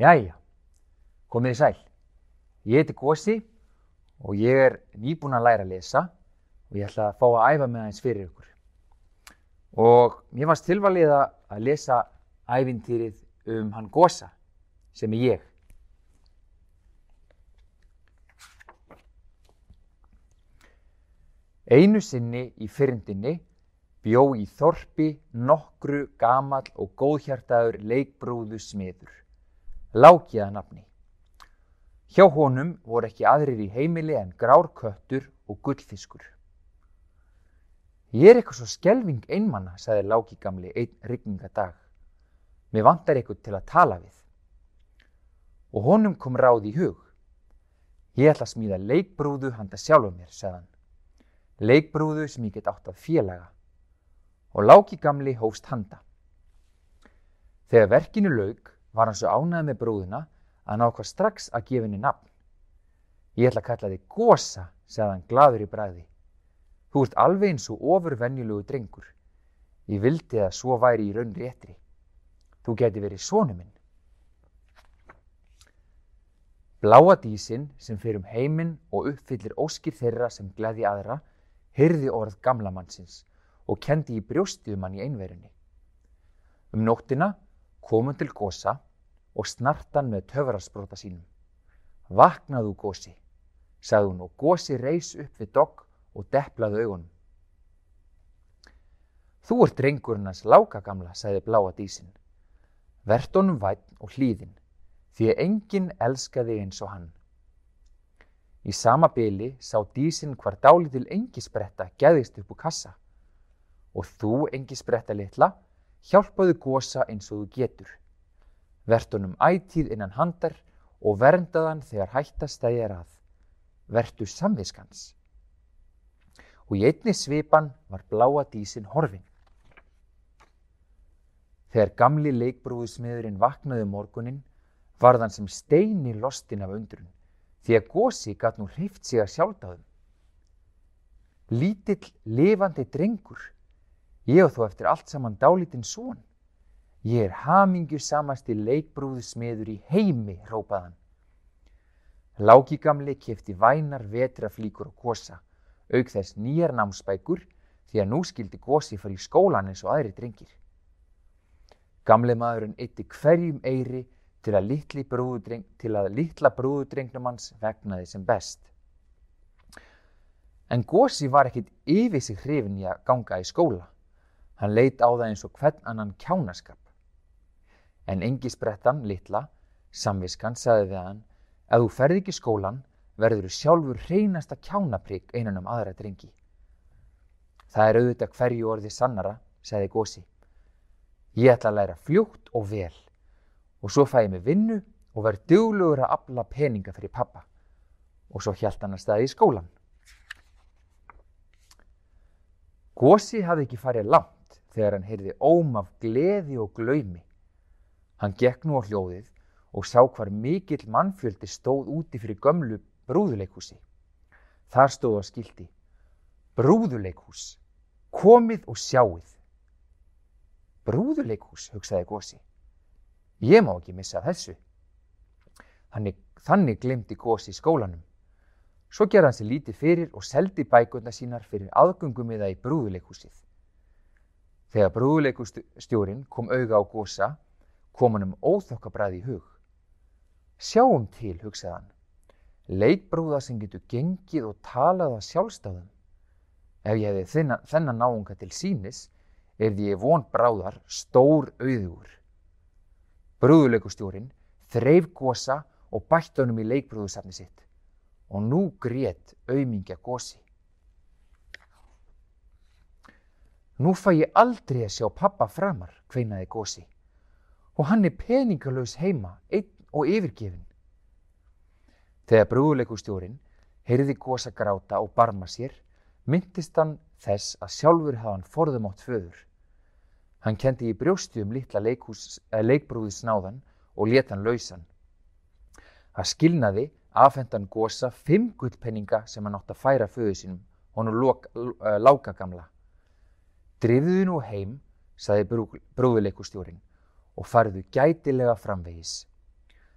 Jæja, komið þið sæl. Ég heiti Gósi og ég er nýbúinn að læra að lesa og ég ætla að fá að æfa með aðeins fyrir ykkur. Og mér varst tilvalið að lesa ævintýrið um hann Gósa sem er ég. Einu sinni í fyrndinni bjó í þorpi nokkru gamall og góðhjartaður leikbrúðu smiður, lákiða nafni. Hjá honum voru ekki aðrir í heimili en grár köttur og gullfiskur. Ég er eitthvað svo skelving einmanna, sagði Láki gamli einn rigningadag. Mér vantar eitthvað til að tala við. Og honum kom ráð í hug. Ég ætla að smíða leikbrúðu handa sjálfum mér, sagðan. Leikbrúðu sem ég get átt að félaga. Og Láki gamli hófst handa. Þegar verkinu laug var hann svo ánæði með brúðuna að hann ákvað strax að gefa henni nafn. Ég ætla að kalla þig Gosa, sagði hann gladur í bræði. Þú ert alveg eins og ofurvenjulegu drengur. Ég vildi að svo væri í raun réttri. Þú geti verið sónu minn. Bláa dísin sem fyrir um heiminn og uppfyllir óskir þeirra sem gleði aðra, hyrði orð gamla mannsins og kendi í brjóstið um hann í einverjunni. Um nóttina komum til Gosa og snartan með töfrarsbrota sínum. Vaknaðu gósi, sagði hún og gósi reys upp við dogg og deplaði augunum. Þú ert drengurinn hans láka gamla, sagði bláa dísin. Vert honum vætt og hlýðin, því að enginn elskaði eins og hann. Í sama byli sá dísin hvar dálitil engisbretta geðist upp úr kassa og þú engisbretta litla hjálpaðu gósa eins og þú getur. Vertunum ætíð innan handar og verndaðan þegar hættastæði er að. Vertu samviskans. Og í einni svipan var bláa dísin horfin. Þegar gamli leikbrúðismiðurinn vaknaði um morgunin var þann sem steini lostin af undrun því að gósi gatt nú hreift sig að sjálfdáðum. Lítill lifandi drengur, ég og þó eftir allt saman dálítinn són. Ég er hamingju samasti leikbrúðsmiður í heimi, rópaðan. Láki gamli kefti vænar vetraflíkur og gósa, auk þess nýjar námsbækur því að nú skildi gósi í skólan eins og aðri drengir. Gamli maðurinn eitti hverjum eiri til að, til að litla brúðudrengnum hans vegnaði sem best. En gósi var ekkit yfir sig hrifin í að ganga í skóla. Hann leit á það eins og hvern annan kjánaskap. En engisbrettan, litla, samviskan, sagði við hann, að þú ferði ekki skólan, verður þú sjálfur hreinasta kjánaprygg einan um aðra drengi. Það er auðvitað hverju orði sannara, sagði gósi. Ég ætla að læra fljótt og vel og svo fæ ég mig vinnu og verð duglugur að afla peninga fyrir pappa og svo hjælt hann að staði í skólan. Gósi hafði ekki farið langt þegar hann heyrði óm af gleði og glaumi. Hann gekk nú á hljóðið og sá hvar mikill mannfjöldi stóð úti fyrir gömlu brúðuleikhúsi. Þar stóð á skildi Brúðuleikhús, komið og sjáið. Brúðuleikhús, hugsaði Gósi. Ég má ekki missa þessu. Þannig, þannig glemdi Gósi skólanum. Svo gerði hann sér lítið fyrir og seldi bækunda sínar fyrir aðgöngum í það í brúðuleikhúsið. Þegar brúðuleikhússtjórin kom auga á Gósa, kom hann um óþokkabræði í hug. Sjáum til, hugsaði hann. Leikbrúða sem getur gengið og talað að sjálfstáðum. Ef ég hefði þennan náunga til sínis, er því ég von bráðar stór auðugur. Brúðuleikustjórin þreif gósa og bætt honum í leikbrúðusafni sitt og nú grét auðmingja gósi. Nú fæ ég aldrei að sjá pappa framar, kveinaði gósi og hann er peningalös heima, einn og yfirgefin. Þegar brúðuleikustjórin heyrði gósa gráta og barma sér, myndist hann þess að sjálfur hafa hann forðumátt föður. Hann kendi í brjóstu um litla eh, leikbrúðisnáðan og leta hann lausan. Það skilnaði afhendan gósa fimm gullpenninga sem hann átt að færa föðu sínum, honu uh, láka gamla. Drifðu nú heim, saði brú, brúðuleikustjórin, og farðu gætilega framvegis.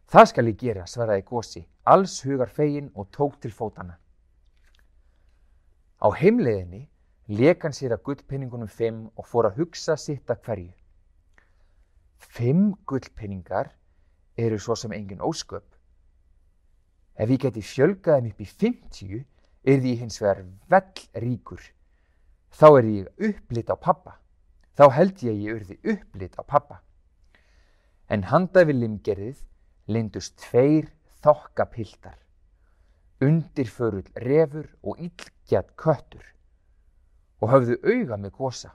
Það skal ég gera, svaraði Gósi, alls hugar fegin og tók til fótana. Á heimleiðinni leik hann sér að gullpenningunum fimm og fór að hugsa sitt að hverju. Fimm gullpenningar eru svo sem engin ósköp. Ef ég geti fjölgað þeim upp í 50 er því hins vegar vell ríkur. Þá er ég upplit á pappa. Þá held ég ég urði upplit á pappa. En handa við limgerðið lindust tveir þokkapiltar. Undirförull refur og illgjat köttur og höfðu auga með gósa.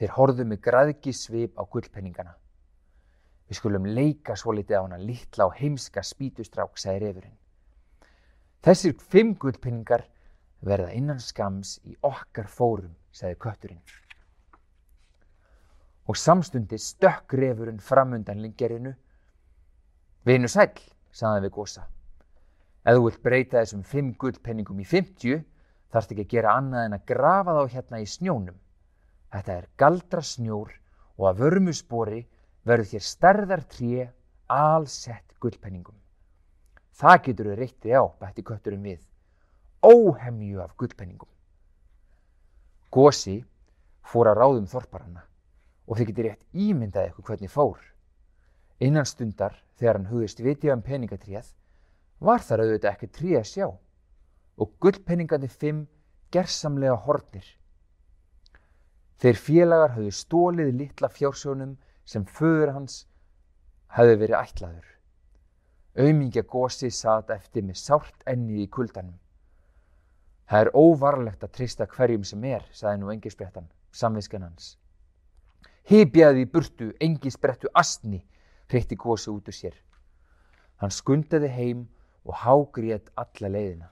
Þeir horfðu með graðgi svip á gullpenningana. Við skulum leika svo litið á hana litla og heimska spítustrák, sagði refurinn. Þessir fimm gullpenningar verða innan skams í okkar fórum, sagði kötturinn. Og samstundi stökk refurinn framundan linggerinu. Vinu sæl, sagði við gósa. Ef þú vilt breyta þessum fimm gullpenningum í 50, þarfst ekki að gera annað en að grafa þá hérna í snjónum. Þetta er galdra snjór og að vörmuspori verður þér stærðar tré allsett gullpenningum. Það getur þau reyttið á, bætti kötturinn við. Óhemju af gullpenningum. Gósi fór að ráðum þorparanna og þið getur rétt ímyndað eitthvað hvernig fór. Innan stundar, þegar hann hugist vitið um peningatríð, var þar auðvitað ekki trí að sjá og gullpenningandi fimm gersamlega hornir. Þeir félagar hafðu stólið litla fjársjónum sem föður hans hafði verið ætlaður. Aumingja gósi sat eftir með sárt ennið í kuldanum. Það er óvarlegt að trista hverjum sem er, saði nú engisbrettan, samviskan hans. Hipjaði í burtu, engisbrettu astni, hreitti gósi út úr sér. Hann skundaði heim og hágrið alla leiðina.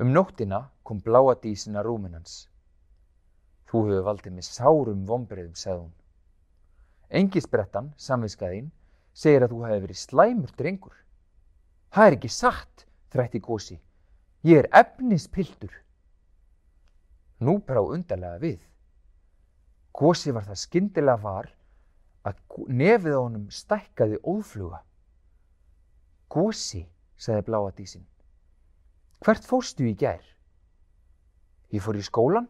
Um nóttina kom bláa dísin að rúmin hans. Þú hefur valdið með sárum vombriðum, sagði hún. Engisbrettan, samviskaðinn, segir að þú hefur verið slæmur drengur. Það er ekki satt, þrætti gósi. Ég er efnispiltur. Nú brá undarlega við. Gósi var það skyndilega var að nefið á honum stækkaði ófluga. Gósi, sagði bláa dísin. Hvert fórstu í gær? Ég fór í skólan,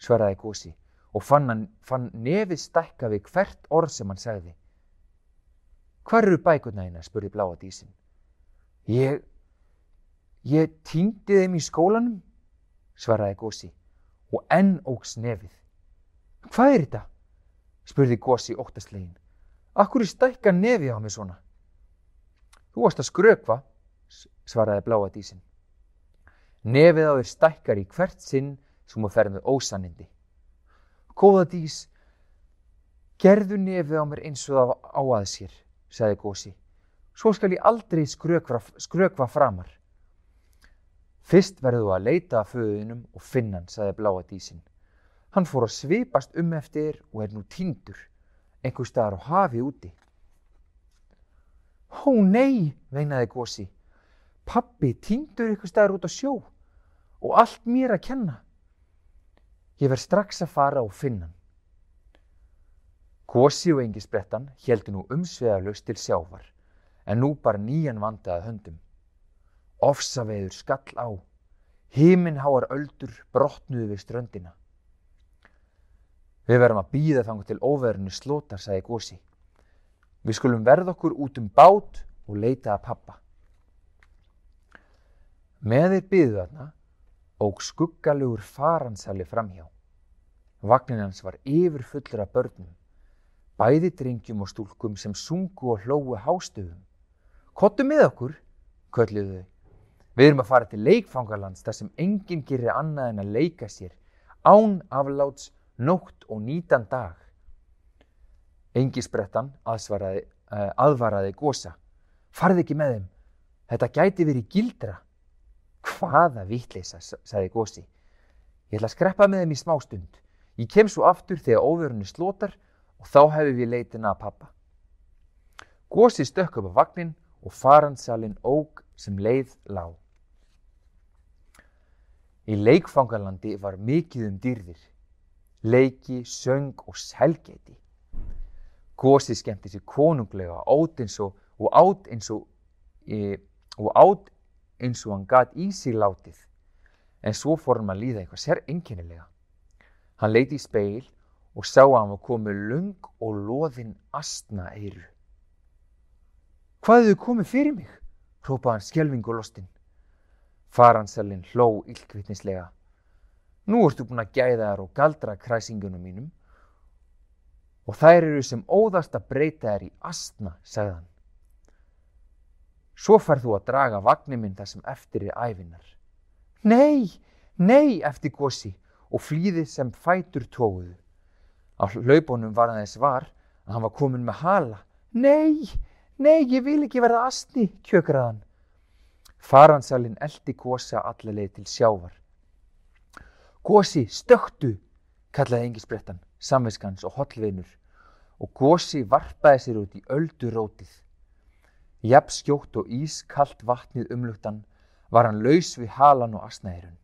svaraði Gósi og fann, hann, fann nefið stækka við hvert orð sem hann segði. Hvar eru bækurna hérna? spurði bláa dísin. Ég, ég týndi þeim í skólanum, svaraði Gósi og enn ógs nefið. Hvað er þetta? spurði Gósi óttastlegin. Akkur er stækka nefið á mig svona? Þú varst að skrökva, svaraði bláa dísin. Nefið á þér stækkar í hvert sinn sem þú ferð með ósannindi. Góða dís, gerðu nefið á mér eins og það á að sér, sagði Gósi. Svo skal ég aldrei skrökva, skrökva framar. Fyrst verðu að leita að föðunum og finna hann, sagði bláa dísin. Hann fór að svipast um eftir og er nú tindur, einhver staðar á hafi úti. Hó nei, veinaði Gósi. Pappi týndur ykkur staðar út á sjó og allt mér að kenna. Ég verð strax að fara og finna hann. Gósi og engisbrettan heldur nú umsveðalust til sjávar en nú bara nýjan vandaði höndum. Ofsaveður skall á, himinháar öldur brotnuði við ströndina. Við verðum að býða þangu til óverðinu slótar, sagði Gósi. Við skulum verða okkur út um bát og leita að pappa. Með þeir byðu þarna óg skuggalugur faransali framhjá. Vagnin hans var yfir fullur af börnum, bæði drengjum og stúlkum sem sungu og hlóu hástöfum. Kottu með okkur, kölluðu þau. Við erum að fara til leikfangarlands þar sem enginn gerir annað en að leika sér, án afláts, nótt og nýtan dag. Engisbrettan aðvaraði, uh, aðvaraði gósa. Farði ekki með þeim, þetta gæti verið gildra. Hvaða vitleisa, sagði Gósi. Ég ætla að skreppa með þeim í smá stund. Ég kem svo aftur þegar óverunni slótar og þá hefur við leitin að pappa. Gósi stökk upp á vagnin og faransalinn óg sem leið lág. Í leikfangalandi var mikið um dýrðir, leiki, söng og selgeti. Gósi skemmti sér konunglega átt eins og, og átt eins og, e, og átt eins og hann gat í sig látið. En svo fór hann að líða eitthvað sér enginnilega. Hann leiti í speil og sá að hann var komið lung og loðinn astna eiru. Hvað hefur komið fyrir mig? hrópaði hann skjelving og lostinn. Faransalinn hló illkvittnislega. Nú ertu búin að gæða þær og galdra kræsingunum mínum og þær eru sem óðast að breyta þær í astna, sagði hann. Svo færð þú að draga vagnir minn þar sem eftir er æfinar. Nei, nei, eftir gósi og flýðið sem fætur tóguðu. Á hlaupunum var það þess var að hann var komin með hala. Nei, nei, ég vil ekki verða astni, kjökraðan. Faransalinn eldi gósa allarleið til sjávar. Gósi, stöktu, kallaði engisbrettan, samviskans og hollveinur og gósi varpaði sér út í öldurótið. Jafn skjótt og ískallt vatnið umlugtan var hann laus við halan og asnæðirun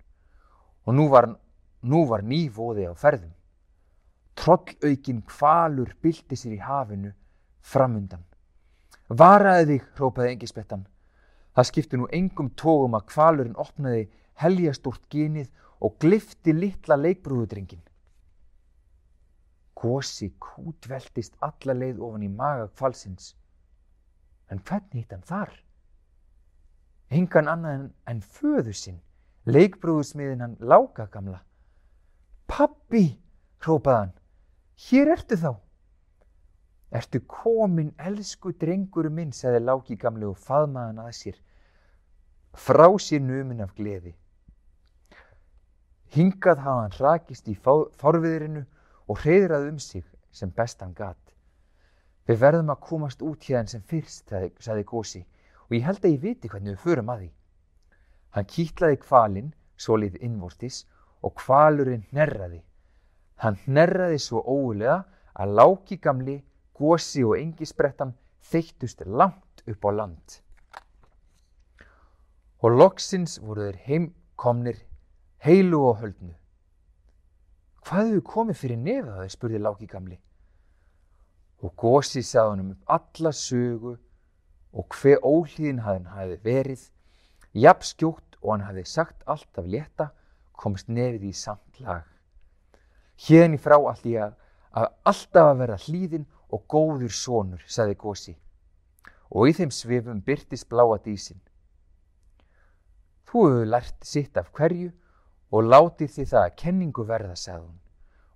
og nú var, var ný voði á ferðum. Trollaukin kvalur bylti sér í hafinu framundan. Varaði þig, hrópaði engisbrettan. Það skipti nú engum tógum að kvalurinn opnaði heljastúrt genið og glifti litla leikbrúðudringin. Gósi kútveltist alla leið ofan í maga kvalsins. En hvernig hitt hann þar? Engan annað en, en föðu sinn, leikbrúðusmiðin hann láka gamla. Pappi, hrópaði hann, hér ertu þá. Ertu komin, elsku drengur minn, sagði láki gamli og faðmaðan að sér, frá sér numin af gleði. Hingað hafa hann rakist í fárviðrinu og hreyðrað um sig sem bestan gat. Við verðum að komast út hérna sem fyrst, sagði Gósi, og ég held að ég viti hvernig við förum að því. Hann kýtlaði kvalinn, svo liði innvortis, og kvalurinn hnerraði. Hann hnerraði svo óulega að láki gamli, Gósi og engisbrettan þeittust langt upp á land. Og loksins voru þeir heimkomnir heilu og höldnu. Hvað hefur komið fyrir nefða þau, spurði Láki gamli. Og Gósi sagði hann um alla sögu og hver óhlýðin hann hafi verið, jafn skjótt og hann hafi sagt allt af létta, komst nefið í samt lag. Hérni frá allt ég að, að alltaf að verða hlýðin og góður sonur, sagði Gósi. Og í þeim svifum byrtist bláa dísin. Þú hefur lært sitt af hverju og látið því það að kenningu verða, sagði hún,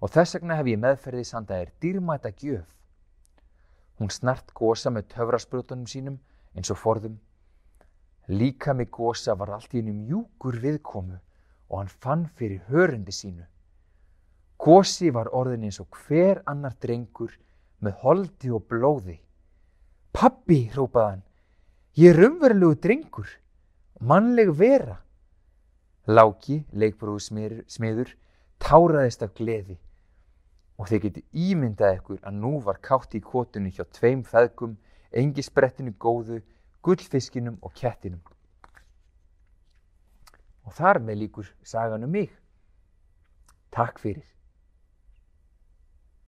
og þess vegna hef ég meðferðið sanda þér dýrmæta gjöf. Hún snart gósa með töfrasprutunum sínum eins og forðum. Líka með gósa var allt í hennu mjúkur viðkomu og hann fann fyrir hörundi sínu. Gósi var orðin eins og hver annar drengur með holdi og blóði. Pappi, hrópaði hann, ég er umverulegu drengur, mannleg vera. Láki, leikbróðsmiður, táraðist af gleði og þeir geti ímyndað ykkur að nú var kátt í kótunni hjá tveim feðgum, engisbrettinu góðu, gullfiskinum og kettinum. Og þar með líkur sagan um mig. Takk fyrir.